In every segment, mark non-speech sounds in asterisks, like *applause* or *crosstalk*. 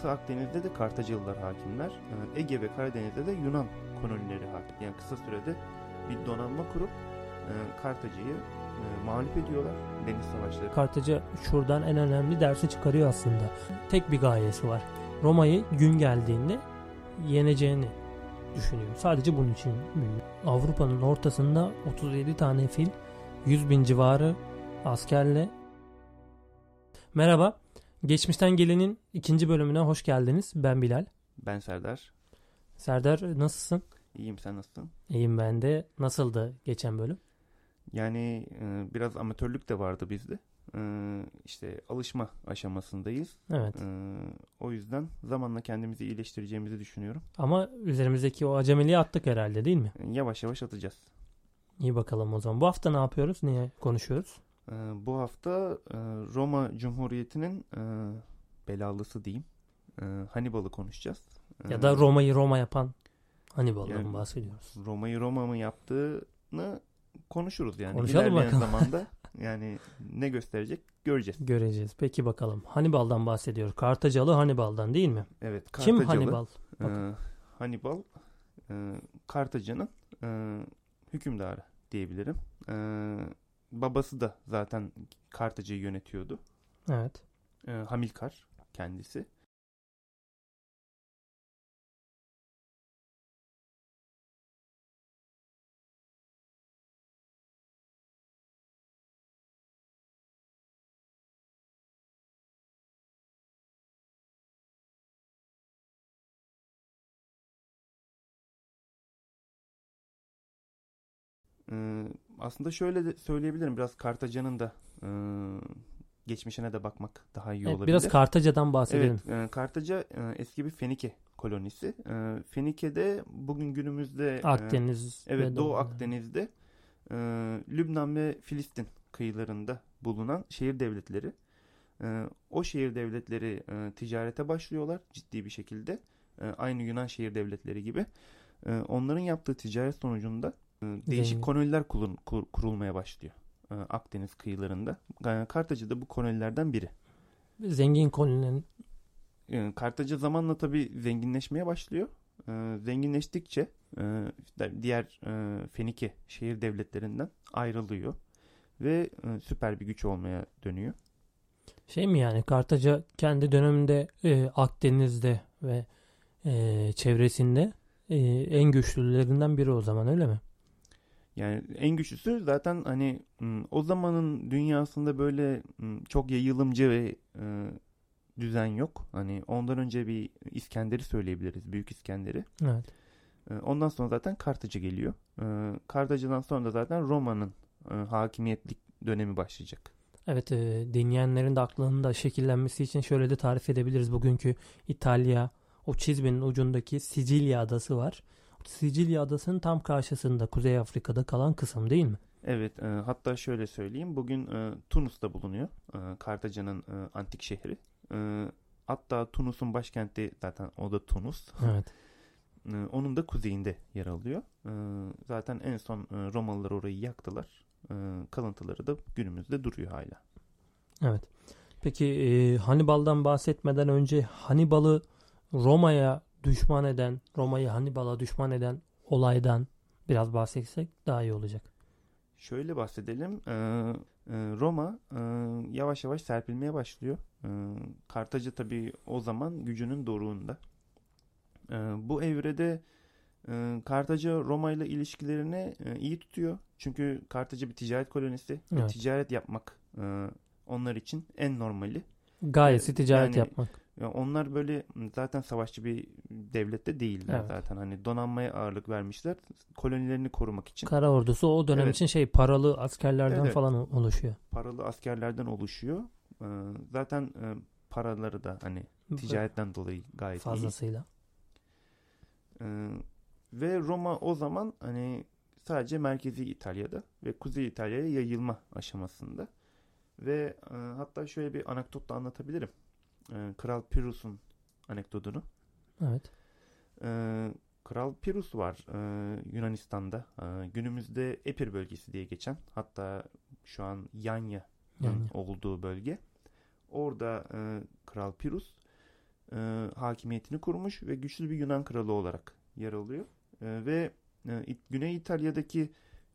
Batı Akdeniz'de de Kartacılılar hakimler. Ee, Ege ve Karadeniz'de de Yunan kolonileri hakim. Yani kısa sürede bir donanma kurup e, Kartaca'yı e, mağlup ediyorlar deniz savaşları. Kartaca şuradan en önemli dersi çıkarıyor aslında. Tek bir gayesi var. Roma'yı gün geldiğinde yeneceğini düşünüyor. Sadece bunun için. Avrupa'nın ortasında 37 tane fil, 100 bin civarı askerle. Merhaba. Geçmişten Gelen'in ikinci bölümüne hoş geldiniz. Ben Bilal. Ben Serdar. Serdar nasılsın? İyiyim sen nasılsın? İyiyim ben de. Nasıldı geçen bölüm? Yani e, biraz amatörlük de vardı bizde. E, işte alışma aşamasındayız. Evet. E, o yüzden zamanla kendimizi iyileştireceğimizi düşünüyorum. Ama üzerimizdeki o acemiliği attık herhalde değil mi? E, yavaş yavaş atacağız. İyi bakalım o zaman. Bu hafta ne yapıyoruz? Niye konuşuyoruz? Ee, bu hafta e, Roma Cumhuriyeti'nin e, belalısı diyeyim. E, Hannibal'ı konuşacağız. Ya da Roma'yı Roma yapan Hannibal'dan Yani- bahsediyoruz. Roma'yı Roma mı yaptığını konuşuruz yani. Konuşalım İlerleyen bakalım. zamanda yani ne gösterecek göreceğiz. Göreceğiz. Peki bakalım. Hannibal'dan bahsediyoruz. Kartacalı Hannibal'dan değil mi? Evet. Kim Kartacalı, Hannibal? e, Hannibal e, Kartaca'nın e, hükümdarı diyebilirim. E, babası da zaten Kartaca'yı yönetiyordu. Evet. E, Hamilkar kendisi. Aslında şöyle de söyleyebilirim biraz Kartaca'nın da e, geçmişine de bakmak daha iyi Evet, olabilir. biraz Kartaca'dan bahsedelim. Evet, e, Kartaca e, eski bir Fenike kolonisi. E, Fenike'de bugün günümüzde e, Akdeniz evet ve Doğu Akdeniz'de e, Lübnan ve Filistin kıyılarında bulunan şehir devletleri. E, o şehir devletleri e, ticarete başlıyorlar ciddi bir şekilde. E, aynı Yunan şehir devletleri gibi. E, onların yaptığı ticaret sonucunda e, değişik Zengin. koloniler kulun- kur- kurulmaya başlıyor. e, Akdeniz kıyılarında. E, Kartaca da bu kolonilerden biri. Zengin koloninin E, Kartaca zamanla tabii zenginleşmeye başlıyor. Zenginleştikçe e, diğer e, Fenike şehir devletlerinden ayrılıyor ve e, süper bir güç olmaya dönüyor. şey mi yani Kartaca kendi döneminde Akdeniz'de ve çevresinde en güçlülerinden biri o zaman öyle mi? Yani en güçlüsü zaten hani o zamanın dünyasında böyle çok yayılımcı ve e, düzen yok. Hani ondan önce bir İskender'i söyleyebiliriz. Büyük İskender'i. Evet. Ondan sonra zaten Kartaca geliyor. Kartaca'dan sonra da zaten Roma'nın hakimiyetlik dönemi başlayacak. Evet e, dinleyenlerin de aklının da şekillenmesi için şöyle de tarif edebiliriz. Bugünkü İtalya o çizmenin ucundaki Sicilya adası var. Sicilya adasının tam karşısında Kuzey Afrika'da kalan kısım değil mi? Evet, e, hatta şöyle söyleyeyim. Bugün e, Tunus'ta bulunuyor. E, Kartaca'nın e, antik şehri. E, hatta Tunus'un başkenti zaten o da Tunus. Evet. *laughs* E, onun da kuzeyinde yer alıyor. E, zaten en son e, Romalılar orayı yaktılar. E, kalıntıları da günümüzde duruyor hala. Evet. Peki e, Hannibal'dan bahsetmeden önce Hannibal'ı Roma'ya düşman eden, Roma'yı Hannibal'a düşman eden olaydan biraz bahsetsek daha iyi olacak. Şöyle bahsedelim. Ee, e, Roma e, yavaş yavaş serpilmeye başlıyor. E, Kartaca tabii o zaman gücünün doruğunda. E, bu evrede e, Kartaca Roma ile ilişkilerini e, iyi tutuyor. Çünkü Kartaca bir ticaret kolonisi. ve Evet. Ticaret yapmak e, onlar için en normali. Gayesi Evet, ticaret yani- yapmak. Onlar böyle zaten savaşçı bir devlette değiller Evet. zaten. Hani donanmaya ağırlık vermişler. Kolonilerini korumak için. Kara ordusu o dönem Evet. için şey paralı askerlerden Evet. falan oluşuyor. paralı askerlerden oluşuyor. Ee, zaten e, paraları da hani ticaretten dolayı gayet iyi. fazlasıyla. Ee, ve Roma o zaman hani sadece merkezi İtalya'da ve Kuzey İtalya'ya yayılma aşamasında. Ve e, hatta şöyle bir anekdot da anlatabilirim. Ee, Kral Pyrrhus'un anekdotunu. Evet. Ee, Kral Pyrrhus var e, Yunanistan'da. Ee, günümüzde Epir bölgesi diye geçen hatta şu an Yanya Yani. olduğu bölge. Orada e, Kral Pirus e, hakimiyetini kurmuş ve güçlü bir Yunan kralı olarak yer alıyor. E, ve e, Güney İtalya'daki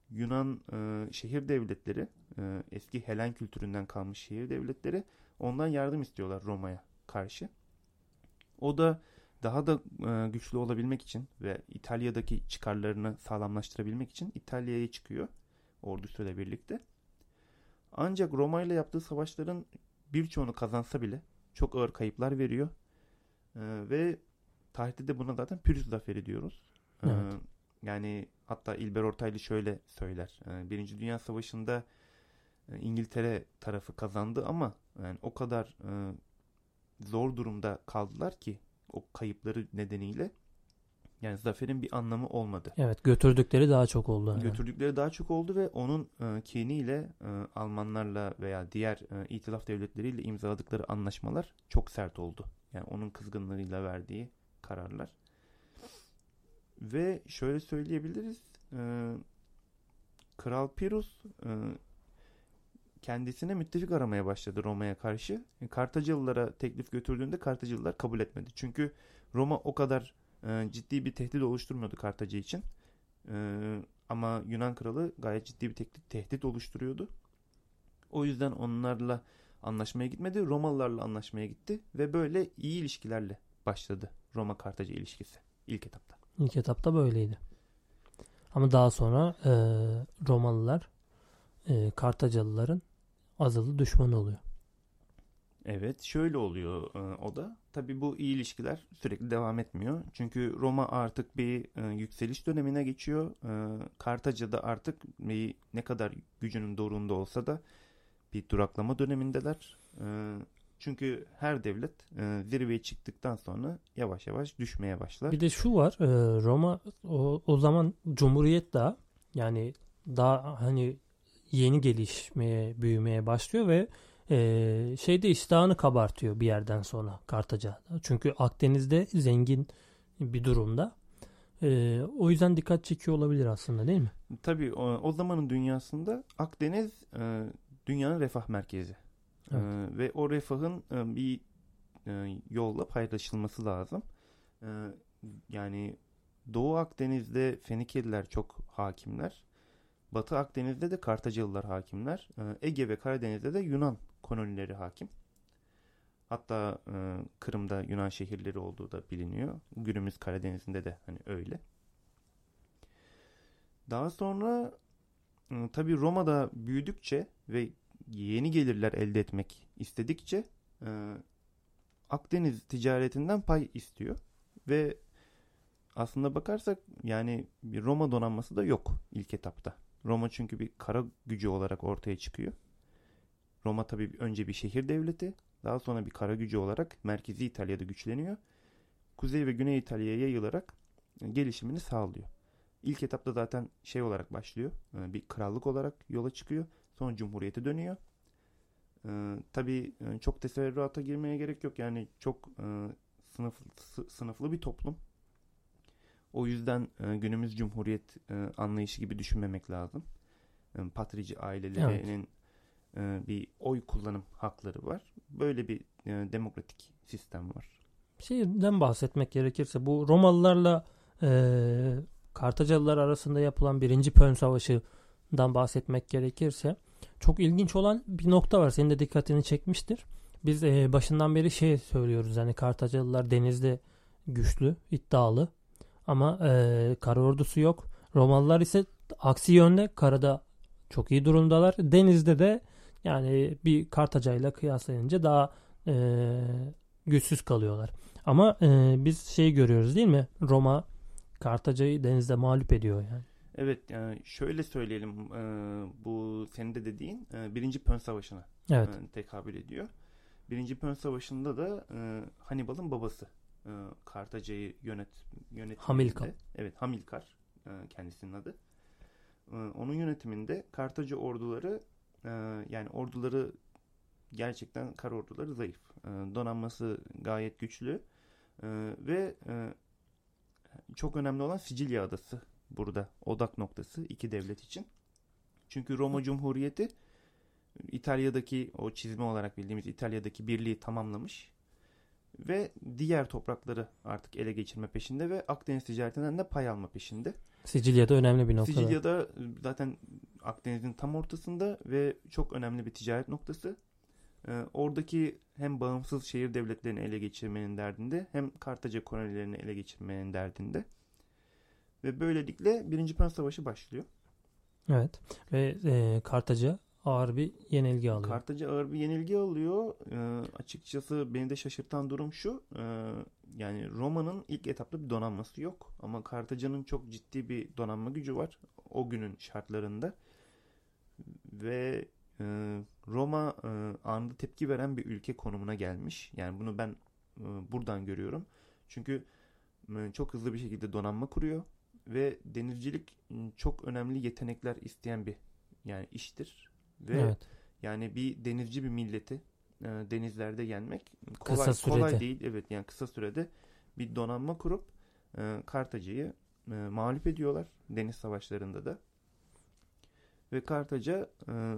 Yunan e, şehir devletleri, e, eski Helen kültüründen kalmış şehir devletleri ondan yardım istiyorlar Roma'ya karşı. O da daha da e, güçlü olabilmek için ve İtalya'daki çıkarlarını sağlamlaştırabilmek için İtalya'ya çıkıyor ordusuyla birlikte. Ancak Roma ile yaptığı savaşların birçoğunu kazansa bile çok ağır kayıplar veriyor. Ee, ve tarihte de buna zaten Pyrrhus zaferi diyoruz. Ee, Evet. yani hatta İlber Ortaylı şöyle söyler. Ee, Birinci Dünya Savaşı'nda e, İngiltere tarafı kazandı ama yani o kadar e, zor durumda kaldılar ki o kayıpları nedeniyle yani zaferin bir anlamı olmadı. Evet götürdükleri daha çok oldu. yani. Götürdükleri daha çok oldu ve onun e, kiniyle e, Almanlarla veya diğer e, itilaf devletleriyle imzaladıkları anlaşmalar çok sert oldu. Yani onun kızgınlığıyla verdiği kararlar. Ve şöyle söyleyebiliriz. e, Kral Pirus e, kendisine müttefik aramaya başladı Roma'ya karşı. E, Kartacılılara teklif götürdüğünde Kartacılılar kabul etmedi. Çünkü Roma o kadar e, ciddi bir tehdit oluşturmuyordu Kartaca için. Ee, ama Yunan kralı gayet ciddi bir tehdit, tehdit oluşturuyordu. O yüzden onlarla anlaşmaya gitmedi. Romalılarla anlaşmaya gitti ve böyle iyi ilişkilerle başladı Roma Kartaca ilişkisi ilk etapta. İlk etapta böyleydi. Ama daha sonra e, Romalılar e, Kartacalıların azılı düşmanı oluyor. Evet, şöyle oluyor e, o da. Tabii bu iyi ilişkiler sürekli devam etmiyor. Çünkü Roma artık bir e, yükseliş dönemine geçiyor. E, Kartaca'da artık bir, ne kadar gücünün doruğunda olsa da bir duraklama dönemindeler. Çünkü her devlet zirveye çıktıktan sonra yavaş yavaş düşmeye başlar. Bir de şu var Roma o, o zaman Cumhuriyet daha yani daha hani yeni gelişmeye büyümeye başlıyor ve e, şeyde iştahını kabartıyor bir yerden sonra Kartaca. Çünkü Akdeniz'de zengin bir durumda. E, o yüzden dikkat çekiyor olabilir aslında değil mi? Tabii o, o zamanın dünyasında Akdeniz e, dünyanın refah merkezi. Evet. E, ve o refahın e, bir e, yolla paylaşılması lazım. E, yani Doğu Akdeniz'de Fenikeliler çok hakimler. Batı Akdeniz'de de Kartacalılar hakimler. E, Ege ve Karadeniz'de de Yunan kolonileri hakim. Hatta e, Kırım'da Yunan şehirleri olduğu da biliniyor. Günümüz Karadeniz'inde de hani öyle. Daha sonra e, tabii Roma'da büyüdükçe ve yeni gelirler elde etmek istedikçe e, Akdeniz ticaretinden pay istiyor. Ve aslında bakarsak yani bir Roma donanması da yok ilk etapta. Roma çünkü bir kara gücü olarak ortaya çıkıyor. Roma tabii önce bir şehir devleti, daha sonra bir kara gücü olarak merkezi İtalya'da güçleniyor. Kuzey ve Güney İtalya'ya yayılarak e, gelişimini sağlıyor. İlk etapta zaten şey olarak başlıyor. E, bir krallık olarak yola çıkıyor. Sonra cumhuriyete dönüyor. Ee, tabii e, çok teferruata girmeye gerek yok. Yani çok sınıf, sınıflı bir toplum. O yüzden e, günümüz cumhuriyet e, anlayışı gibi düşünmemek lazım. E, patrici ailelerinin evet. e, bir oy kullanım hakları var. Böyle bir e, demokratik sistem var. Şeyden bahsetmek gerekirse bu Romalılarla e, Kartacalılar arasında yapılan birinci Pön Savaşı'dan bahsetmek gerekirse çok ilginç olan bir nokta var. Senin de dikkatini çekmiştir. Biz e, başından beri şey söylüyoruz. Yani Kartacalılar denizde güçlü, iddialı. Ama e, kara ordusu yok. Romalılar ise aksi yönde karada çok iyi durumdalar. Denizde de yani bir Kartacayla kıyaslayınca daha e, güçsüz kalıyorlar. Ama e, biz şey görüyoruz değil mi? Roma Kartaca'yı denizde mağlup ediyor yani. Evet yani şöyle söyleyelim e, bu senin de dediğin e, birinci Pön Savaşı'na evet. e, tekabül ediyor. Birinci Pön Savaşı'nda da e, Hannibal'ın babası e, Kartaca'yı yönet yönet Hamilkar. Evet Hamilkar e, kendisinin adı. E, onun yönetiminde Kartaca orduları e, yani orduları gerçekten kar orduları zayıf. E, donanması gayet güçlü e, ve e, çok önemli olan Sicilya adası burada odak noktası iki devlet için. Çünkü Roma Cumhuriyeti İtalya'daki o çizme olarak bildiğimiz İtalya'daki birliği tamamlamış ve diğer toprakları artık ele geçirme peşinde ve Akdeniz ticaretinden de pay alma peşinde. Sicilya'da önemli bir nokta. Sicilya'da zaten Akdeniz'in tam ortasında ve çok önemli bir ticaret noktası. Ee, oradaki hem bağımsız şehir devletlerini ele geçirmenin derdinde hem Kartaca kolonilerini ele geçirmenin derdinde. Ve böylelikle Birinci Pön Savaşı başlıyor. Evet. Ve e, Kartaca ağır bir yenilgi alıyor. Kartaca ağır bir yenilgi alıyor. E, açıkçası beni de şaşırtan durum şu. E, yani Roma'nın ilk etapta bir donanması yok. Ama Kartaca'nın çok ciddi bir donanma gücü var. O günün şartlarında. Ve e, Roma e, anında tepki veren bir ülke konumuna gelmiş. Yani bunu ben e, buradan görüyorum. Çünkü e, çok hızlı bir şekilde donanma kuruyor ve denizcilik ıı, çok önemli yetenekler isteyen bir yani iştir. Ve evet. yani bir denizci bir milleti e, denizlerde yenmek kolay kısa kolay değil. Evet yani kısa sürede bir donanma kurup e, Kartaca'yı e, mağlup ediyorlar deniz savaşlarında da. Ve Kartaca e,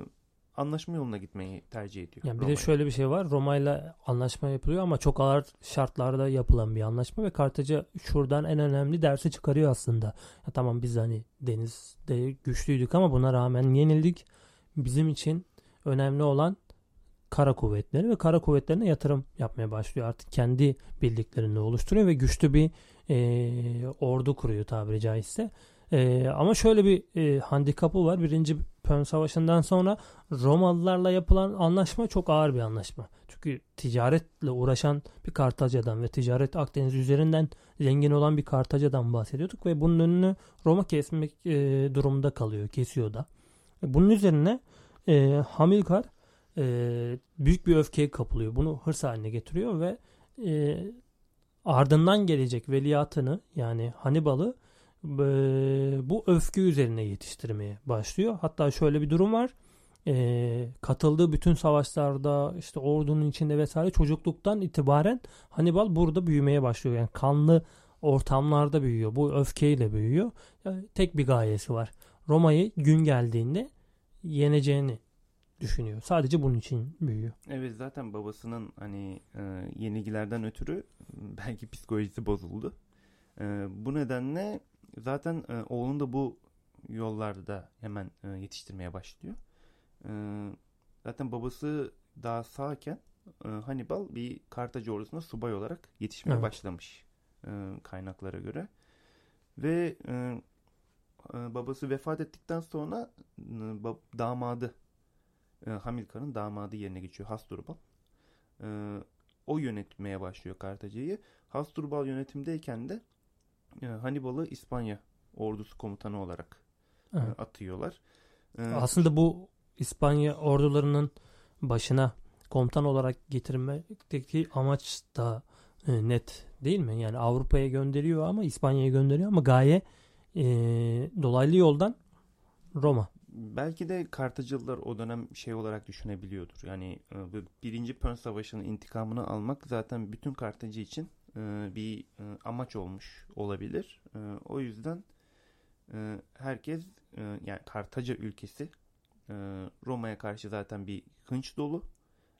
anlaşma yoluna gitmeyi tercih ediyor. Yani bir de şöyle bir şey var. Roma ile anlaşma yapılıyor ama çok ağır şartlarda yapılan bir anlaşma ve Kartaca şuradan en önemli dersi çıkarıyor aslında. Ya tamam biz hani denizde güçlüydük ama buna rağmen yenildik. Bizim için önemli olan kara kuvvetleri ve kara kuvvetlerine yatırım yapmaya başlıyor. Artık kendi bildiklerini oluşturuyor ve güçlü bir e, ordu kuruyor tabiri caizse. E, ama şöyle bir e, handikapı var. Birinci Pön Savaşı'ndan sonra Romalılarla yapılan anlaşma çok ağır bir anlaşma. Çünkü ticaretle uğraşan bir Kartaca'dan ve ticaret Akdeniz üzerinden zengin olan bir Kartaca'dan bahsediyorduk ve bunun önünü Roma kesmek e, durumunda kalıyor, kesiyor da. E, bunun üzerine e, Hamilkar e, büyük bir öfkeye kapılıyor. Bunu hırs haline getiriyor ve e, ardından gelecek veliahtını yani Hannibal'ı bu öfke üzerine yetiştirmeye başlıyor. Hatta şöyle bir durum var. E, katıldığı bütün savaşlarda işte ordunun içinde vesaire çocukluktan itibaren Hannibal burada büyümeye başlıyor. Yani kanlı ortamlarda büyüyor. Bu öfkeyle büyüyor. Yani tek bir gayesi var. Roma'yı gün geldiğinde yeneceğini düşünüyor. Sadece bunun için büyüyor. Evet zaten babasının hani e, yenilgilerden ötürü belki psikolojisi bozuldu. E, bu nedenle Zaten e, oğlunu da bu yollarda hemen e, yetiştirmeye başlıyor. E, zaten babası daha sağken e, Hannibal bir Kartaca ordusuna subay olarak yetişmeye evet. başlamış e, kaynaklara göre. Ve e, babası vefat ettikten sonra e, damadı e, Hamilkar'ın damadı yerine geçiyor Hasdrubal. E, o yönetmeye başlıyor Kartaca'yı. Hasdrubal yönetimdeyken de e, Hannibal'ı İspanya ordusu komutanı olarak e, evet. atıyorlar. E, Aslında bu İspanya ordularının başına komutan olarak getirmekteki amaç da e, net değil mi? Yani Avrupa'ya gönderiyor ama İspanya'ya gönderiyor ama gaye e, dolaylı yoldan Roma. Belki de Kartacılılar o dönem şey olarak düşünebiliyordur. Yani e, birinci Pön Savaşı'nın intikamını almak zaten bütün Kartacı için e, bir e, amaç olmuş olabilir. O yüzden herkes yani Kartaca ülkesi Roma'ya karşı zaten bir hınç dolu.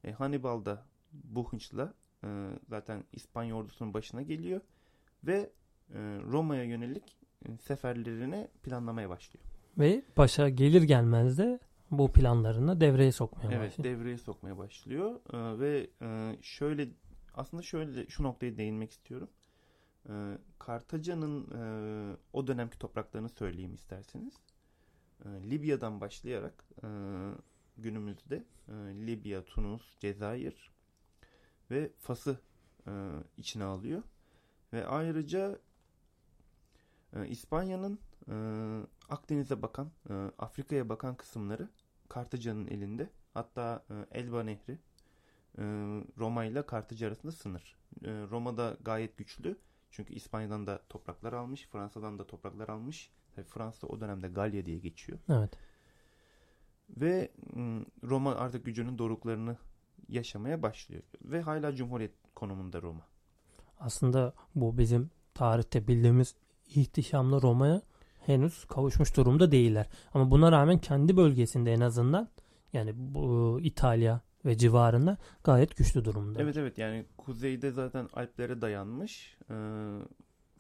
E, Hannibal da bu hınçla zaten İspanya ordusunun başına geliyor ve Roma'ya yönelik seferlerini planlamaya başlıyor. Ve başa gelir gelmez de bu planlarını devreye sokmaya Evet başlıyor. devreye sokmaya başlıyor E, ve e, şöyle aslında şöyle şu noktayı değinmek istiyorum. E, Kartaca'nın e, o dönemki topraklarını söyleyeyim isterseniz. E, Libya'dan başlayarak e, günümüzde e, Libya, Tunus, Cezayir ve Fas'ı e, içine alıyor. Ve ayrıca e, İspanya'nın e, Akdeniz'e bakan, e, Afrika'ya bakan kısımları Kartaca'nın elinde. Hatta e, Elba Nehri e, Roma ile Kartaca arasında sınır. E, Roma'da gayet güçlü. Çünkü İspanya'dan da topraklar almış, Fransa'dan da topraklar almış. Tabii Fransa o dönemde Galya diye geçiyor. Evet. Ve Roma artık gücünün doruklarını yaşamaya başlıyor. Ve hala cumhuriyet konumunda Roma. Aslında bu bizim tarihte bildiğimiz ihtişamlı Roma'ya henüz kavuşmuş durumda değiller. Ama buna rağmen kendi bölgesinde en azından yani bu İtalya ve civarında gayet güçlü durumda. Evet evet yani kuzeyde zaten Alplere dayanmış. Ee,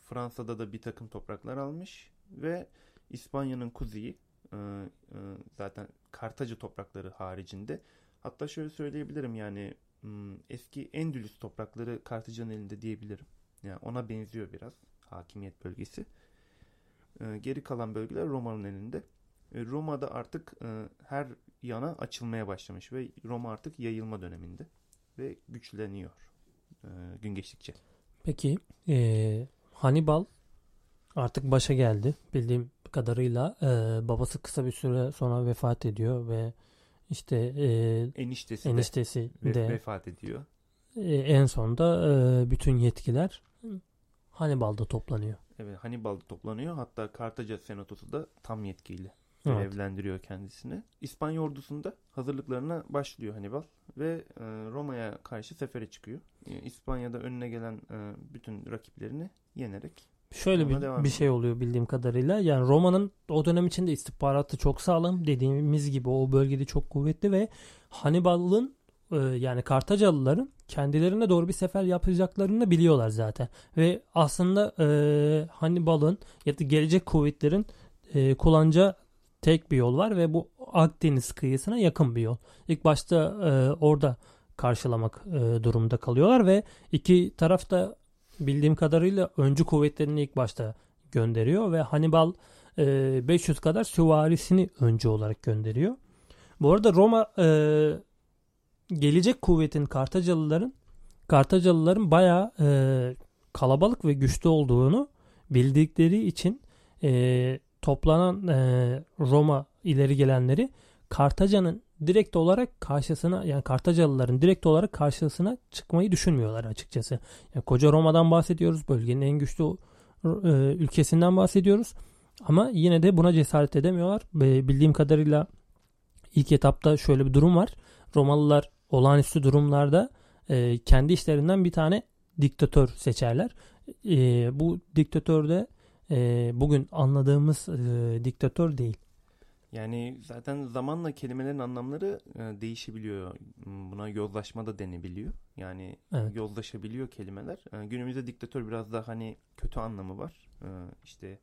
Fransa'da da bir takım topraklar almış. Ve İspanya'nın kuzeyi e, e, zaten Kartaca toprakları haricinde. Hatta şöyle söyleyebilirim yani m, eski Endülüs toprakları Kartaca'nın elinde diyebilirim. Yani ona benziyor biraz hakimiyet bölgesi. Ee, geri kalan bölgeler Roma'nın elinde. E, Roma'da artık e, her yana açılmaya başlamış ve Roma artık yayılma döneminde ve güçleniyor e, gün geçtikçe. Peki eee, Hannibal artık başa geldi. Bildiğim kadarıyla eee, babası kısa bir süre sonra vefat ediyor ve işte eee, Eniştesi, eniştesi de de vefat ediyor. e, en sonunda e, bütün yetkiler Hannibal'da toplanıyor. Evet Hannibal'da toplanıyor. Hatta Kartaca senatosu da tam yetkiyle Evet. görevlendiriyor kendisini. İspanya ordusunda hazırlıklarına başlıyor Hannibal ve e, Roma'ya karşı sefere çıkıyor. E, İspanya'da önüne gelen e, bütün rakiplerini yenerek Şöyle bir, bir şey oluyor bildiğim kadarıyla. Yani Roma'nın o dönem içinde istihbaratı çok sağlam. Dediğimiz gibi o bölgede çok kuvvetli ve Hannibal'ın e, yani Kartacalıların kendilerine doğru bir sefer yapacaklarını biliyorlar zaten. Ve aslında e, Hannibal'ın ya da gelecek kuvvetlerin e, kullanacağı tek bir yol var ve bu Akdeniz kıyısına yakın bir yol. İlk başta e, orada karşılamak e, durumunda kalıyorlar ve iki taraf da bildiğim kadarıyla öncü kuvvetlerini ilk başta gönderiyor ve Hannibal e, 500 kadar süvarisini öncü olarak gönderiyor. Bu arada Roma e, gelecek kuvvetin Kartacalıların Kartacalıların bayağı e, kalabalık ve güçlü olduğunu bildikleri için e, toplanan e, Roma ileri gelenleri Kartaca'nın direkt olarak karşısına yani Kartacalıların direkt olarak karşısına çıkmayı düşünmüyorlar açıkçası. Yani koca Roma'dan bahsediyoruz. Bölgenin en güçlü e, ülkesinden bahsediyoruz. Ama yine de buna cesaret edemiyorlar. Bildiğim kadarıyla ilk etapta şöyle bir durum var. Romalılar olağanüstü durumlarda e, kendi işlerinden bir tane diktatör seçerler. E, bu diktatör de e, bugün anladığımız e, diktatör değil. Yani zaten zamanla kelimelerin anlamları e, değişebiliyor. M, Buna yozlaşma da denebiliyor. Yani Evet. yozlaşabiliyor kelimeler. E, günümüzde diktatör biraz daha hani kötü anlamı var. E, işte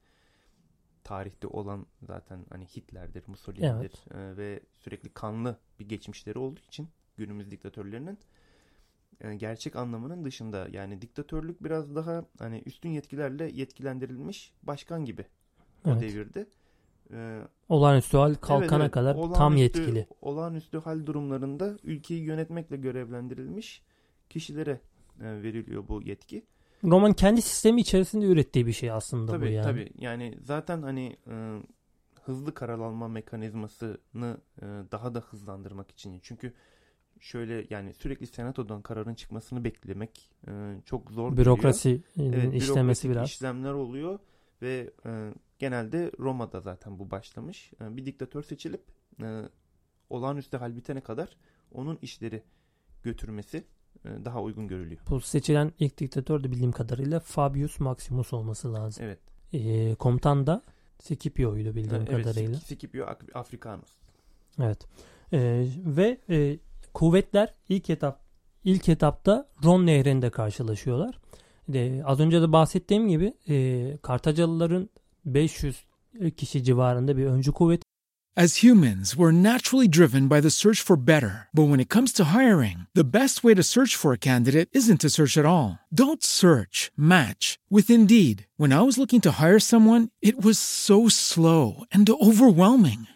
tarihte olan zaten hani Hitler'dir, Mussolini'dir E, ve sürekli kanlı bir geçmişleri olduğu için günümüz diktatörlerinin e, gerçek anlamının dışında yani diktatörlük biraz daha hani üstün yetkilerle yetkilendirilmiş başkan gibi o Evet. devirde. E, Olağanüstü hal kalkana Evet, evet. kadar tam yetkili. Olağanüstü hal durumlarında ülkeyi yönetmekle görevlendirilmiş kişilere e, veriliyor bu yetki. Roman kendi sistemi içerisinde ürettiği bir şey aslında bu Tabii yani. tabii. Yani zaten hani e, hızlı karalanma mekanizmasını e, daha da hızlandırmak için. Çünkü şöyle yani sürekli senatodan kararın çıkmasını beklemek e, çok zor Bürokrasi. Evet, işlemesi bürokratik biraz. işlemler oluyor ve e, genelde Roma'da zaten bu başlamış. E, bir diktatör seçilip e, olağanüstü hal bitene kadar onun işleri götürmesi e, daha uygun görülüyor. Bu seçilen ilk diktatör de bildiğim kadarıyla Fabius Maximus olması lazım. Evet. Ee, komutan da Scipio'ydu bildiğim E, evet, kadarıyla. Scipio Africanus. Evet. Ee, ve e, kuvvetler ilk etap ilk etapta Ron Nehri'nde karşılaşıyorlar. E, az önce de bahsettiğim gibi e, Kartacalıların 500 kişi civarında bir öncü kuvvet As humans, we're naturally driven by the search for better. But when it comes to hiring, the best way to search for a candidate isn't to search at all. Don't search, match with Indeed. When I was looking to hire someone, it was so slow and overwhelming.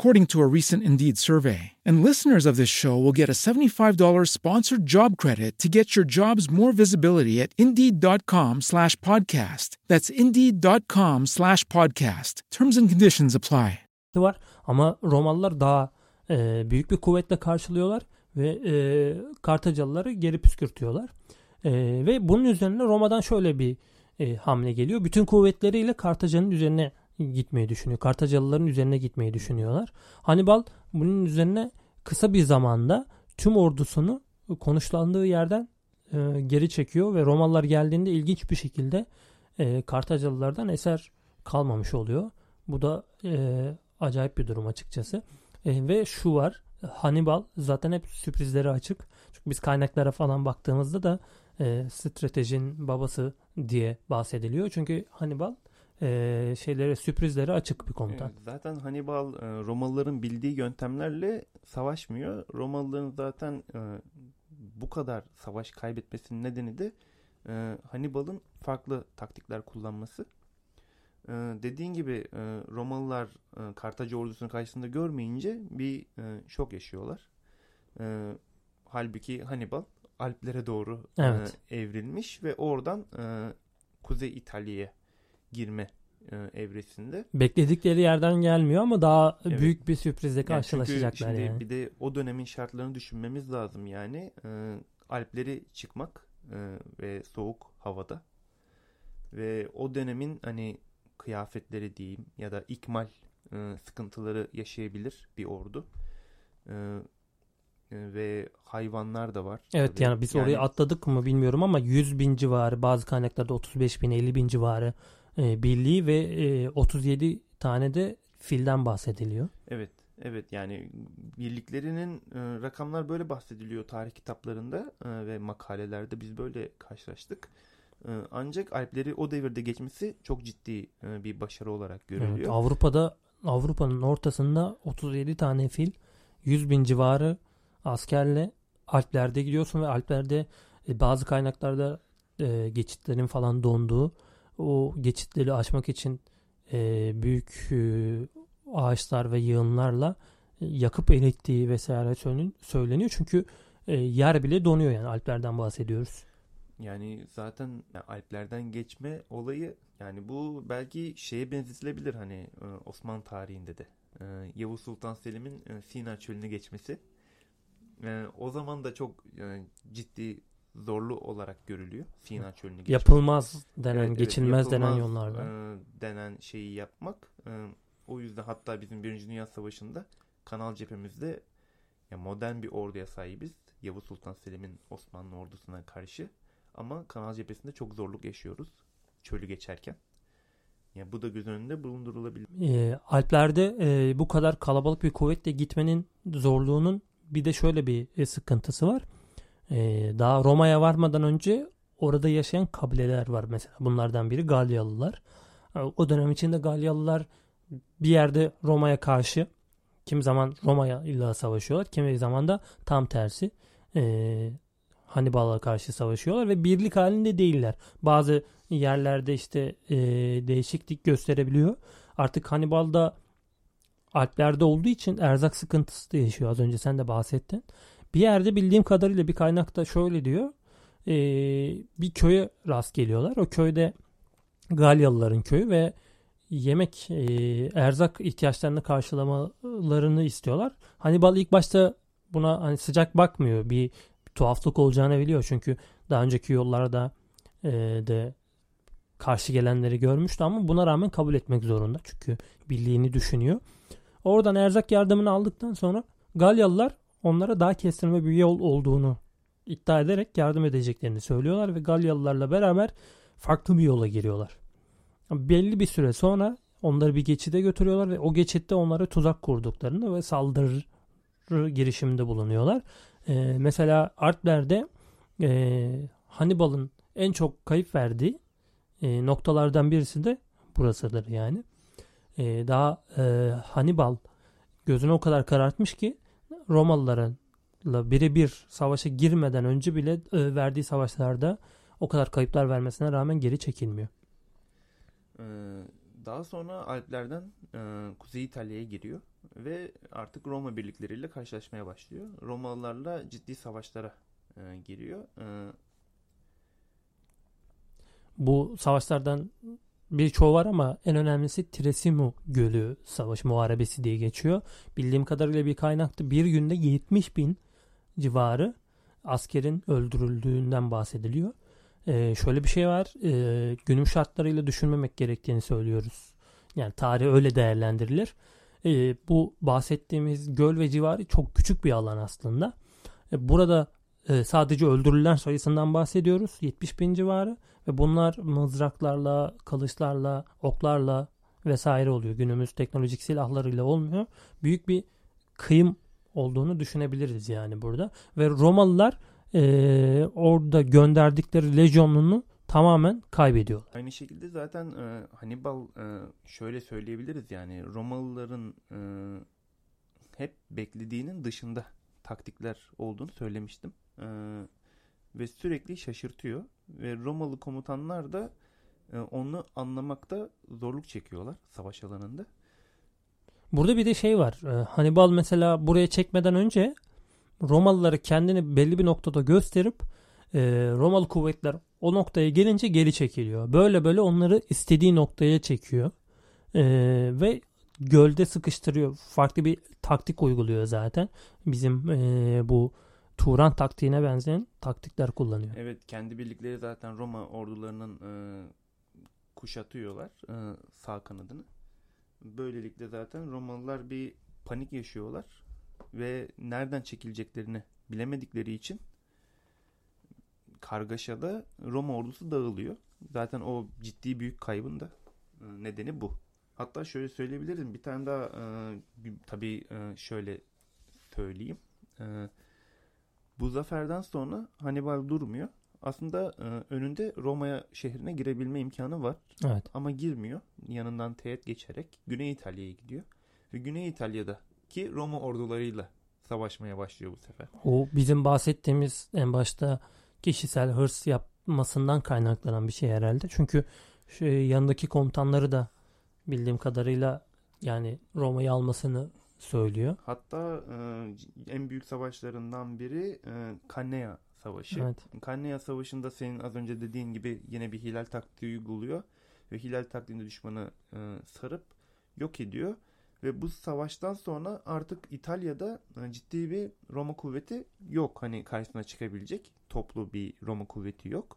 according to a recent Indeed survey. And listeners of this show will get a $75 sponsored job credit to get your jobs more visibility at Indeed.com slash podcast. That's Indeed.com slash podcast. Terms and conditions apply. var ama Romalılar daha e, büyük bir kuvvetle karşılıyorlar ve e, Kartacalıları geri püskürtüyorlar. E, ve bunun üzerine Roma'dan şöyle bir e, hamle geliyor. Bütün kuvvetleriyle Kartaca'nın üzerine gitmeyi düşünüyor. Kartacalıların üzerine gitmeyi düşünüyorlar. Hannibal bunun üzerine kısa bir zamanda tüm ordusunu konuşlandığı yerden e, geri çekiyor ve Romalılar geldiğinde ilginç bir şekilde e, Kartacalılardan eser kalmamış oluyor. Bu da e, acayip bir durum açıkçası. E, ve şu var. Hannibal zaten hep sürprizleri açık. Çünkü biz kaynaklara falan baktığımızda da e, stratejinin babası diye bahsediliyor. Çünkü Hannibal e, şeylere sürprizleri açık bir komutan. Zaten Hannibal e, Romalıların bildiği yöntemlerle savaşmıyor. Romalıların zaten e, bu kadar savaş kaybetmesinin nedeni de e, Hannibal'ın farklı taktikler kullanması. Ee, dediğin gibi e, Romalılar e, Kartaca ordusunu karşısında görmeyince bir e, şok yaşıyorlar. E, halbuki Hannibal Alplere doğru evet. e, evrilmiş ve oradan e, Kuzey İtalya'ya girme e, evresinde. Bekledikleri yerden gelmiyor ama daha evet. büyük bir sürprizle karşılaşacaklar yani. yani. Bir de o dönemin şartlarını düşünmemiz lazım yani. E, Alpleri çıkmak e, ve soğuk havada ve o dönemin hani kıyafetleri diyeyim ya da ikmal e, sıkıntıları yaşayabilir bir ordu. E, e, ve hayvanlar da var. Evet tabii. yani biz yani, orayı atladık mı bilmiyorum ama 100 bin civarı bazı kaynaklarda 35 bin 50 bin civarı e, birliği ve e, 37 tane de filden bahsediliyor. Evet evet yani birliklerinin e, rakamlar böyle bahsediliyor tarih kitaplarında e, ve makalelerde biz böyle karşılaştık. Ancak Alpleri o devirde geçmesi çok ciddi e, bir başarı olarak görülüyor. Evet, Avrupa'da Avrupa'nın ortasında 37 tane fil 100 bin civarı askerle Alplerde gidiyorsun ve Alplerde e, bazı kaynaklarda e, geçitlerin falan donduğu o geçitleri aşmak için büyük ağaçlar ve yığınlarla yakıp erittiği vesaire söyleniyor. Çünkü yer bile donuyor yani Alplerden bahsediyoruz. Yani zaten Alplerden geçme olayı yani bu belki şeye benzetilebilir hani e, Osmanlı tarihinde de. E, Yavuz Sultan Selim'in e, Sina çölünü geçmesi. O zaman da çok ciddi zorlu olarak görülüyor Sina çölünü geçmek. Yapılmaz denen, evet, geçilmez evet, denen yollarda. Denen şeyi yapmak. O yüzden hatta bizim Birinci Dünya Savaşı'nda Kanal cephemizde ya modern bir orduya sahibiz. Yavuz Sultan Selim'in Osmanlı ordusuna karşı. Ama kanal cephesinde çok zorluk yaşıyoruz. Çölü geçerken. Yani bu da göz önünde bulundurulabilir. E, Alplerde e, bu kadar kalabalık bir kuvvetle gitmenin zorluğunun bir de şöyle bir e, sıkıntısı var. E, daha Roma'ya varmadan önce orada yaşayan kabileler var mesela. Bunlardan biri Galyalılar. E, o dönem içinde Galyalılar bir yerde Roma'ya karşı kimi zaman Roma'ya illa savaşıyorlar. Kimi zaman da tam tersi e, Hannibal'a karşı savaşıyorlar ve birlik halinde değiller. Bazı yerlerde işte değişiklik gösterebiliyor. Artık Hannibal'da Alplerde olduğu için erzak sıkıntısı da yaşıyor. Az önce sen de bahsettin. Bir yerde bildiğim kadarıyla bir kaynakta şöyle diyor. E, bir köye rast geliyorlar. O köyde Galyalıların köyü ve yemek e, erzak ihtiyaçlarını karşılamalarını istiyorlar. Hannibal ilk başta buna hani sıcak bakmıyor. Bir tuhaflık olacağını biliyor. Çünkü daha önceki yollarda e, de karşı gelenleri görmüştü ama buna rağmen kabul etmek zorunda. Çünkü birliğini düşünüyor. Oradan erzak yardımını aldıktan sonra Galyalılar onlara daha kestirme bir yol olduğunu iddia ederek yardım edeceklerini söylüyorlar ve Galyalılarla beraber farklı bir yola giriyorlar. Belli bir süre sonra onları bir geçide götürüyorlar ve o geçitte onlara tuzak kurduklarını ve saldırı girişiminde bulunuyorlar. Ee, mesela Artler'de e, Hannibal'ın en çok kayıp verdiği e, noktalardan birisi de burasıdır yani. E, daha e, Hannibal gözünü o kadar karartmış ki Romalıların birebir savaşa girmeden önce bile e, verdiği savaşlarda o kadar kayıplar vermesine rağmen geri çekilmiyor. Ee, daha sonra Alplerden e, Kuzey İtalya'ya giriyor ve artık Roma birlikleriyle karşılaşmaya başlıyor. Romalılarla ciddi savaşlara e, giriyor. Bu savaşlardan birçoğu var ama en önemlisi Tresimo Gölü Savaşı Muharebesi diye geçiyor. Bildiğim kadarıyla bir kaynakta bir günde 70 bin civarı askerin öldürüldüğünden bahsediliyor. Ee, şöyle bir şey var. Ee, günüm şartlarıyla düşünmemek gerektiğini söylüyoruz. Yani tarih öyle değerlendirilir. Ee, bu bahsettiğimiz göl ve civarı çok küçük bir alan aslında. Ee, burada e, sadece öldürülen sayısından bahsediyoruz. 70 bin civarı. Ve bunlar mızraklarla, kılıçlarla, oklarla vesaire oluyor. Günümüz teknolojik silahlarıyla olmuyor. Büyük bir kıyım olduğunu düşünebiliriz yani burada. Ve Romalılar e, orada gönderdikleri lejyonunu tamamen kaybediyor. Aynı şekilde zaten e, Hannibal e, şöyle söyleyebiliriz yani Romalıların e, hep beklediğinin dışında taktikler olduğunu söylemiştim. E, ve sürekli şaşırtıyor ve Romalı komutanlar da e, onu anlamakta zorluk çekiyorlar savaş alanında. Burada bir de şey var. E, Hannibal mesela buraya çekmeden önce Romalıları kendini belli bir noktada gösterip e, Romalı kuvvetler o noktaya gelince geri çekiliyor. Böyle böyle onları istediği noktaya çekiyor. Ve gölde sıkıştırıyor. Farklı bir taktik uyguluyor zaten. Bizim bu Turan taktiğine benzeyen taktikler kullanıyor. Evet kendi birlikleri zaten Roma ordularının e, kuşatıyorlar e, sağ kanadını. Böylelikle zaten Romalılar bir panik yaşıyorlar ve nereden çekileceklerini bilemedikleri için kargaşada Roma ordusu dağılıyor. Zaten o ciddi büyük kaybın da e, nedeni bu. Hatta şöyle söyleyebilirim. Bir tane daha e, tabii e, şöyle söyleyeyim. E, bu zaferden sonra Hannibal durmuyor. Aslında e, önünde Roma'ya şehrine girebilme imkanı var. Evet. Ama girmiyor. Yanından teğet geçerek Güney İtalya'ya gidiyor. Ve Güney İtalya'da ki Roma ordularıyla savaşmaya başlıyor bu sefer. O bizim bahsettiğimiz en başta kişisel hırs yapmasından kaynaklanan bir şey herhalde. Çünkü şu yanındaki komutanları da bildiğim kadarıyla yani Roma'yı almasını söylüyor. Hatta e, en büyük savaşlarından biri e, Canea Savaşı. Evet. Canea Savaşı'nda senin az önce dediğin gibi yine bir hilal taktiği uyguluyor. Ve hilal taktiğinde düşmanı e, sarıp yok ediyor. Ve bu savaştan sonra artık İtalya'da e, ciddi bir Roma kuvveti yok. Hani karşısına çıkabilecek toplu bir Roma kuvveti yok.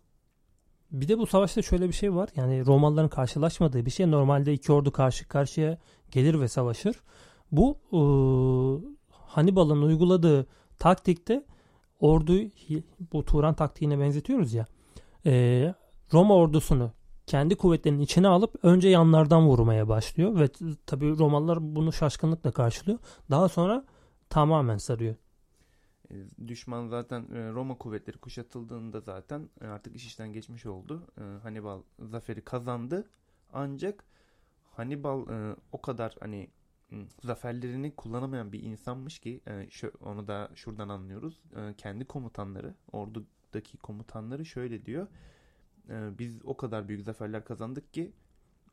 Bir de bu savaşta şöyle bir şey var. Yani Romalıların karşılaşmadığı bir şey. Normalde iki ordu karşı karşıya gelir ve savaşır. Bu e, Hannibal'ın uyguladığı taktikte orduyu bu Turan taktiğine benzetiyoruz ya. E, Roma ordusunu kendi kuvvetlerinin içine alıp önce yanlardan vurmaya başlıyor ve tabii Romalılar bunu şaşkınlıkla karşılıyor. Daha sonra tamamen sarıyor. E, düşman zaten e, Roma kuvvetleri kuşatıldığında zaten e, artık iş işten geçmiş oldu. Hannibal zaferi kazandı. Ancak Hannibal o kadar hani zaferlerini kullanamayan bir insanmış ki e, onu da şuradan anlıyoruz. E, kendi komutanları, ordudaki komutanları şöyle diyor. E, biz o kadar büyük zaferler kazandık ki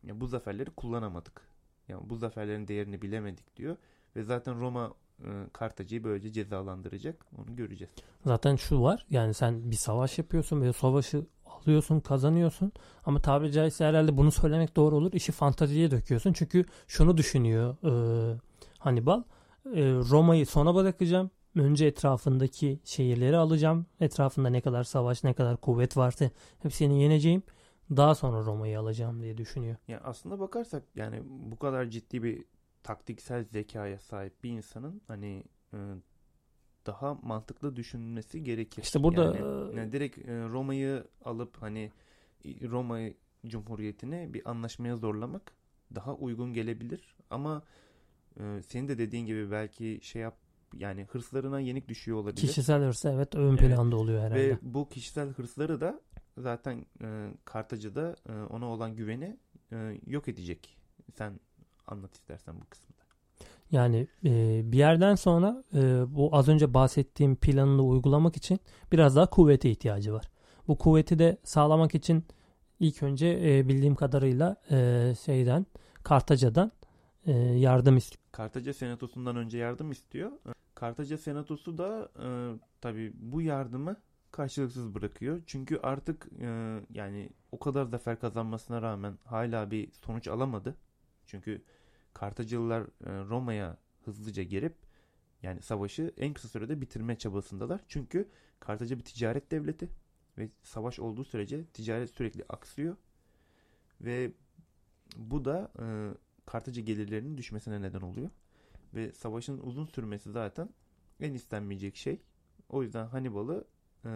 bu zaferleri kullanamadık. Yani bu zaferlerin değerini bilemedik diyor. Ve zaten Roma e, Kartaca'yı böylece cezalandıracak. Onu göreceğiz. Zaten şu var. Yani sen bir savaş yapıyorsun ve savaşı alıyorsun, kazanıyorsun. Ama tabiri caizse herhalde bunu söylemek doğru olur. İşi fantaziye döküyorsun. Çünkü şunu düşünüyor e, Hannibal. E, Roma'yı sona bırakacağım. Önce etrafındaki şehirleri alacağım. Etrafında ne kadar savaş, ne kadar kuvvet varsa hepsini yeneceğim. Daha sonra Roma'yı alacağım diye düşünüyor. Ya aslında bakarsak yani bu kadar ciddi bir taktiksel zekaya sahip bir insanın hani e, daha mantıklı düşünmesi gerekir. İşte burada yani, yani direkt e, Roma'yı alıp hani Roma Cumhuriyeti'ni bir anlaşmaya zorlamak daha uygun gelebilir ama e, senin de dediğin gibi belki şey yap yani hırslarına yenik düşüyor olabilir. Kişisel hırsı evet ön evet. planda oluyor herhalde. Ve bu kişisel hırsları da zaten e, Kartaca'da e, ona olan güveni e, yok edecek. Sen anlat istersen bu kısmı. Yani e, bir yerden sonra e, bu az önce bahsettiğim planını uygulamak için biraz daha kuvvete ihtiyacı var. Bu kuvveti de sağlamak için ilk önce e, bildiğim kadarıyla e, şeyden Kartaca'dan e, yardım istiyor. Kartaca senatosundan önce yardım istiyor. Kartaca senatosu da e, tabii bu yardımı karşılıksız bırakıyor. Çünkü artık e, yani o kadar zafer kazanmasına rağmen hala bir sonuç alamadı. Çünkü Kartacılılar e, Roma'ya hızlıca gelip yani savaşı en kısa sürede bitirme çabasındalar. Çünkü Kartaca bir ticaret devleti ve savaş olduğu sürece ticaret sürekli aksıyor ve bu da e, Kartaca gelirlerinin düşmesine neden oluyor. Ve savaşın uzun sürmesi zaten en istenmeyecek şey. O yüzden Hannibal'ı e,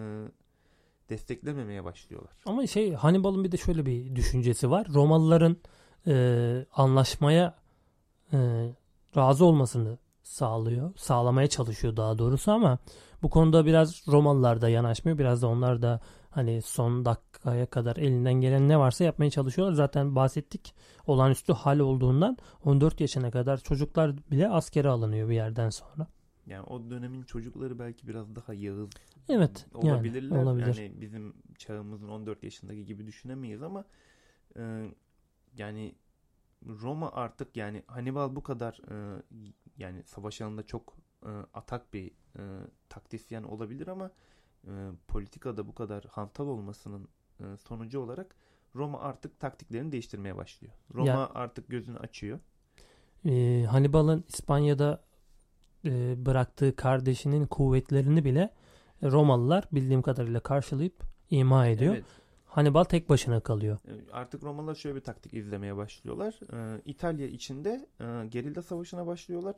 desteklememeye başlıyorlar. Ama şey Hannibal'ın bir de şöyle bir düşüncesi var. Romalıların e, anlaşmaya e, razı olmasını sağlıyor. Sağlamaya çalışıyor daha doğrusu ama bu konuda biraz Romalılar da yanaşmıyor. Biraz da onlar da hani son dakikaya kadar elinden gelen ne varsa yapmaya çalışıyorlar. Zaten bahsettik olağanüstü hal olduğundan 14 yaşına kadar çocuklar bile askere alınıyor bir yerden sonra. Yani o dönemin çocukları belki biraz daha yağız evet, olabilirler. Yani, olabilir. yani bizim çağımızın 14 yaşındaki gibi düşünemeyiz ama e, yani Roma artık yani Hannibal bu kadar e, yani savaş alanında çok e, atak bir e, taktisyen olabilir ama e, politikada bu kadar hantal olmasının e, sonucu olarak Roma artık taktiklerini değiştirmeye başlıyor. Roma ya, artık gözünü açıyor. E, Hannibal'ın İspanya'da e, bıraktığı kardeşinin kuvvetlerini bile Romalılar bildiğim kadarıyla karşılayıp ima ediyor. Evet. Hannibal tek başına kalıyor. E, artık Romalılar şöyle bir taktik izlemeye başlıyorlar. Ee, İtalya içinde e, gerilla savaşına başlıyorlar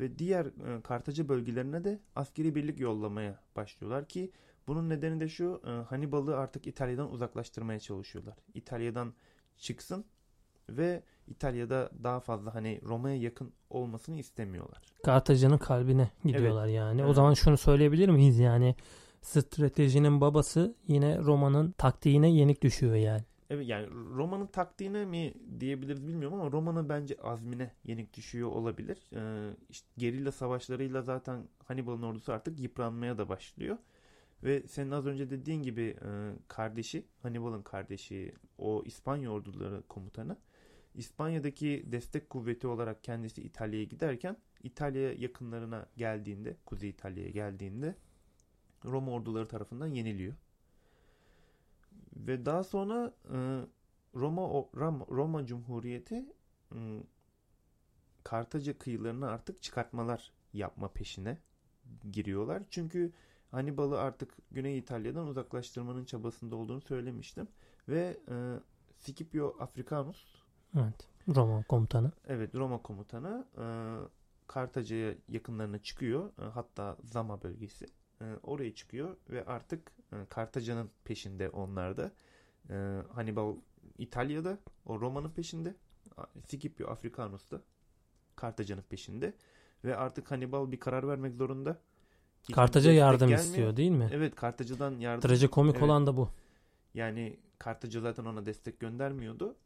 ve diğer e, Kartaca bölgelerine de askeri birlik yollamaya başlıyorlar ki bunun nedeni de şu e, Hannibal'ı artık İtalya'dan uzaklaştırmaya çalışıyorlar. İtalya'dan çıksın ve İtalya'da daha fazla hani Roma'ya yakın olmasını istemiyorlar. Kartaca'nın kalbine gidiyorlar evet. yani. Evet. O zaman şunu söyleyebilir miyiz yani stratejinin babası yine Roma'nın taktiğine yenik düşüyor yani. Evet yani Roma'nın taktiğine mi diyebiliriz bilmiyorum ama Roma'nın bence azmine yenik düşüyor olabilir. Ee, işte gerilla savaşlarıyla zaten Hannibal'ın ordusu artık yıpranmaya da başlıyor. Ve senin az önce dediğin gibi e, kardeşi, Hannibal'ın kardeşi, o İspanya orduları komutanı İspanya'daki destek kuvveti olarak kendisi İtalya'ya giderken İtalya yakınlarına geldiğinde, Kuzey İtalya'ya geldiğinde Roma orduları tarafından yeniliyor. Ve daha sonra e, Roma Roma, Cumhuriyeti e, Kartaca kıyılarına artık çıkartmalar yapma peşine giriyorlar. Çünkü Hannibal'ı artık Güney İtalya'dan uzaklaştırmanın çabasında olduğunu söylemiştim. Ve e, Scipio Africanus Evet. Roma komutanı. Evet Roma komutanı e, Kartaca'ya yakınlarına çıkıyor. E, hatta Zama bölgesi. E, oraya çıkıyor ve artık e, Kartaca'nın peşinde onlar da. E, Hannibal İtalya'da, o Roma'nın peşinde. Scipio Africanus da Kartaca'nın peşinde. Ve artık Hannibal bir karar vermek zorunda. Hiç Kartaca yardım gelmiyor. istiyor değil mi? Evet Kartaca'dan yardım. Trajikomik evet. olan da bu. Yani Kartaca zaten ona destek göndermiyordu.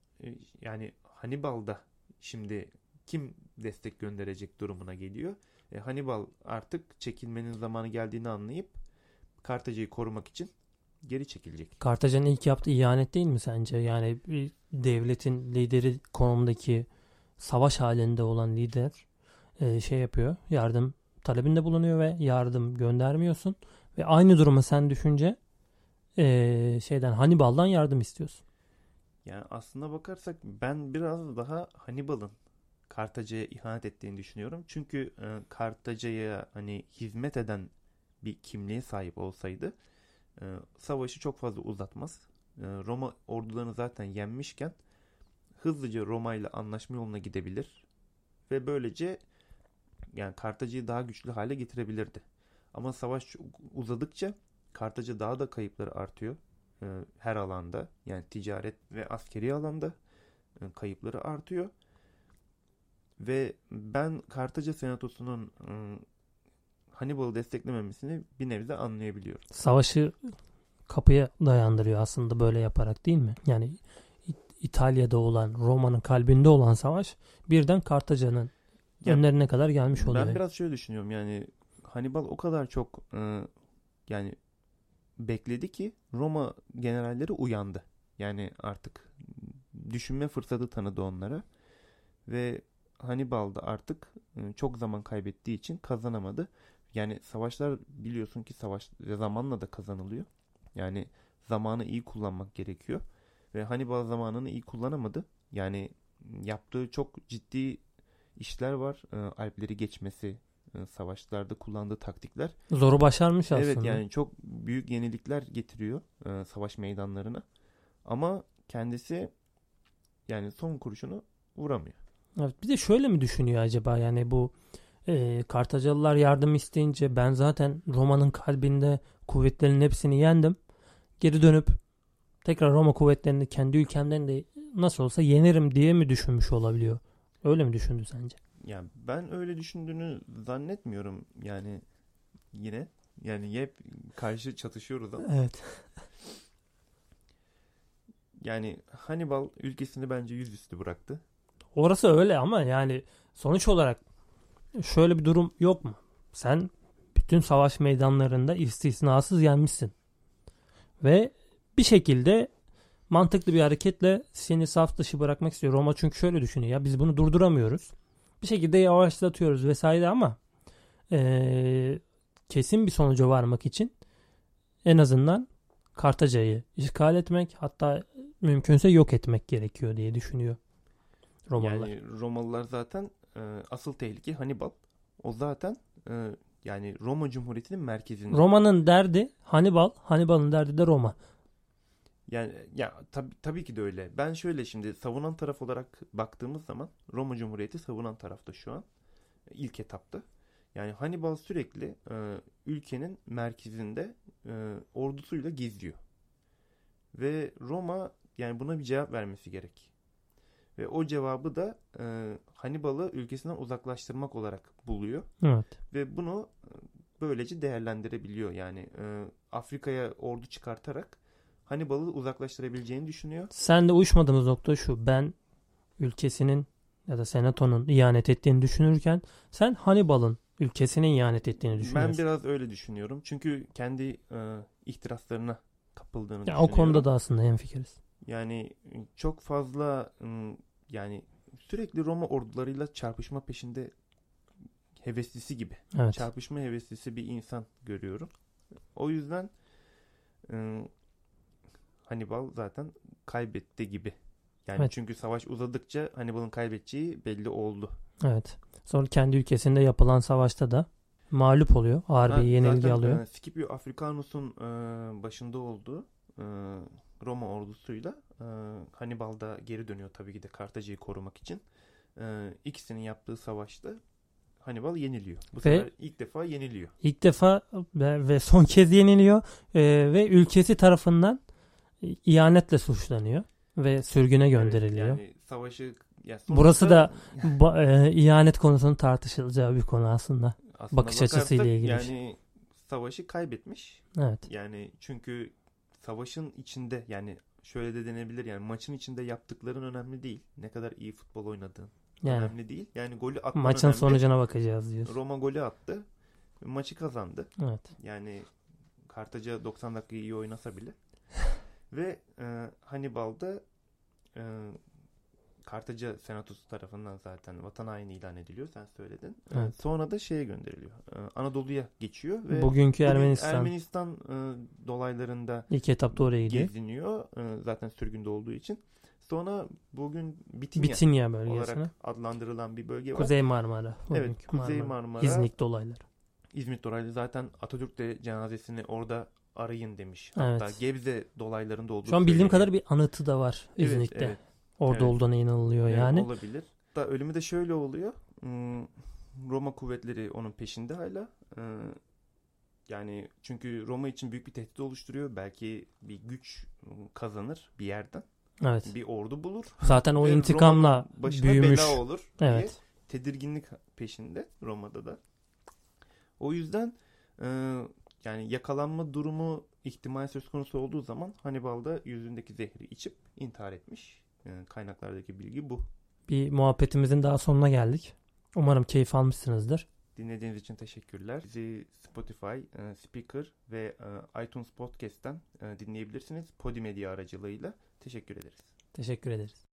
Yani Hannibal da şimdi kim destek gönderecek durumuna geliyor. E, Hannibal artık çekilmenin zamanı geldiğini anlayıp Kartaca'yı korumak için geri çekilecek. Kartaca'nın ilk yaptığı ihanet değil mi sence? Yani bir devletin lideri konumdaki savaş halinde olan lider e, şey yapıyor. Yardım talebinde bulunuyor ve yardım göndermiyorsun. Ve aynı durumu sen düşünce e, şeyden Hannibal'dan yardım istiyorsun. Yani aslına bakarsak ben biraz daha Hannibal'ın Kartaca'ya ihanet ettiğini düşünüyorum. Çünkü e, Kartaca'ya hani hizmet eden bir kimliğe sahip olsaydı e, savaşı çok fazla uzatmaz. E, Roma ordularını zaten yenmişken hızlıca Roma ile anlaşma yoluna gidebilir ve böylece yani Kartaca'yı daha güçlü hale getirebilirdi. Ama savaş uzadıkça Kartaca daha da kayıpları artıyor her alanda yani ticaret ve askeri alanda kayıpları artıyor. Ve ben Kartaca Senatosu'nun Hannibal'ı desteklememesini bir nebze anlayabiliyorum. Savaşı kapıya dayandırıyor aslında böyle yaparak değil mi? Yani İtalya'da olan, Roma'nın kalbinde olan savaş birden Kartaca'nın yani, önlerine kadar gelmiş oluyor. Ben biraz şöyle düşünüyorum yani Hannibal o kadar çok yani bekledi ki Roma generalleri uyandı. Yani artık düşünme fırsatı tanıdı onlara ve Hannibal da artık e, çok zaman kaybettiği için kazanamadı. Yani savaşlar biliyorsun ki savaş zamanla da kazanılıyor. Yani zamanı iyi kullanmak gerekiyor. Ve Hannibal zamanını iyi kullanamadı. Yani yaptığı çok ciddi işler var. E, Alpleri geçmesi, e, savaşlarda kullandığı taktikler. Zoru başarmış aslında. Evet yani çok büyük yenilikler getiriyor savaş meydanlarına. Ama kendisi yani son kurşunu vuramıyor. Evet, bir de şöyle mi düşünüyor acaba yani bu e, Kartacalılar yardım isteyince ben zaten Roma'nın kalbinde kuvvetlerin hepsini yendim. Geri dönüp tekrar Roma kuvvetlerini kendi ülkemden de nasıl olsa yenirim diye mi düşünmüş olabiliyor? Öyle mi düşündü sence? Yani ben öyle düşündüğünü zannetmiyorum yani yine. Yani hep karşı çatışıyoruz ama. Evet. yani Hannibal ülkesini bence yüzüstü bıraktı. Orası öyle ama yani sonuç olarak şöyle bir durum yok mu? Sen bütün savaş meydanlarında istisnasız yenmişsin. Ve bir şekilde mantıklı bir hareketle seni saf dışı bırakmak istiyor. Roma çünkü şöyle düşünüyor ya biz bunu durduramıyoruz. Bir şekilde yavaşlatıyoruz vesaire ama ee, kesin bir sonuca varmak için en azından Kartaca'yı işgal etmek hatta mümkünse yok etmek gerekiyor diye düşünüyor Romalılar. Yani Romalılar zaten e, asıl tehlike Hannibal. O zaten e, yani Roma Cumhuriyeti'nin merkezinde. Roma'nın derdi Hannibal, Hannibal'ın derdi de Roma. Yani ya tabii tabii ki de öyle. Ben şöyle şimdi savunan taraf olarak baktığımız zaman Roma Cumhuriyeti savunan tarafta şu an ilk etapta. Yani Hannibal sürekli e, ülkenin merkezinde e, ordusuyla geziyor. Ve Roma yani buna bir cevap vermesi gerek. Ve o cevabı da e, Hannibal'ı ülkesinden uzaklaştırmak olarak buluyor. Evet. Ve bunu e, böylece değerlendirebiliyor. Yani e, Afrika'ya ordu çıkartarak Hannibal'ı uzaklaştırabileceğini düşünüyor. Sen de uyuşmadığımız nokta şu. Ben ülkesinin ya da senatonun ihanet ettiğini düşünürken sen Hannibal'ın ülkesine ihanet ettiğini düşünüyorsun. Ben biraz öyle düşünüyorum. Çünkü kendi e, ihtiraslarına kapıldığını ya düşünüyorum. O konuda da aslında hemfikiriz. Yani çok fazla yani sürekli Roma ordularıyla çarpışma peşinde heveslisi gibi. Evet. Çarpışma heveslisi bir insan görüyorum. O yüzden Hannibal zaten kaybetti gibi. Yani evet. çünkü savaş uzadıkça Hannibal'ın kaybedeceği belli oldu. Evet. Sonra kendi ülkesinde yapılan savaşta da mağlup oluyor. Ağır bir yenilgi alıyor. E, Scipio Africanus'un e, başında olduğu e, Roma ordusuyla e, Hannibal da geri dönüyor tabii ki de Kartaca'yı korumak için. E, ikisinin yaptığı savaşta Hannibal yeniliyor. Bu ve sefer ilk defa yeniliyor. İlk defa ve, ve son kez yeniliyor e, ve ülkesi tarafından ihanetle suçlanıyor ve sürgüne gönderiliyor. Evet, yani savaşı ya sonuçta... Burası da *laughs* ba, e, ihanet konusunun tartışılacağı bir konu aslında. aslında Bakış açısıyla ilgili. Yani savaşı kaybetmiş. Evet. Yani çünkü savaşın içinde yani şöyle de denebilir yani maçın içinde yaptıkların önemli değil. Ne kadar iyi futbol oynadığın. Yani. Önemli değil. Yani golü atman Maçın önemli. sonucuna bakacağız diyorsun. Roma golü attı. Maçı kazandı. Evet. Yani Kartaca 90 dakika iyi oynasa bile. *laughs* Ve e, Hannibal'da e, Kartaca Senatosu tarafından zaten vatan haini ilan ediliyor. Sen söyledin. E, Evet. sonra da şeye gönderiliyor. E, Anadolu'ya geçiyor ve Bugünkü bugün Ermenistan Ermenistan e, dolaylarında ilk etapta oraya gidiyor. geziniyor. E, zaten sürgünde olduğu için. Sonra bugün Bitinya, Bitinya bölgesine. olarak adlandırılan bir bölge var. Kuzey Marmara. Evet, Kuzey Marmara. İznik dolayları. İzmit dolaylı zaten Atatürk de cenazesini orada arayın demiş. Evet. Hatta Gebze dolaylarında olduğu Şu an bildiğim söyleniyor. kadar bir anıtı da var Evet, İznik'te. evet. Orada Evet. olduğuna inanılıyor Evet, yani. olabilir. Da ölümü de şöyle oluyor. Hmm, Roma kuvvetleri onun peşinde hala. Ee, yani çünkü Roma için büyük bir tehdit oluşturuyor. Belki bir güç kazanır bir yerden. Evet. Bir ordu bulur. Zaten o *laughs* intikamla büyümüş. bela olur diye Evet. tedirginlik peşinde Roma'da da. O yüzden e, yani yakalanma durumu ihtimal söz konusu olduğu zaman Hannibal da yüzündeki zehri içip intihar etmiş. Kaynaklardaki bilgi bu. Bir muhabbetimizin daha sonuna geldik. Umarım keyif almışsınızdır. Dinlediğiniz için teşekkürler. Bizi Spotify, e, Speaker ve e, iTunes Podcast'ten e, dinleyebilirsiniz. Podimedia aracılığıyla. Teşekkür ederiz. Teşekkür ederiz.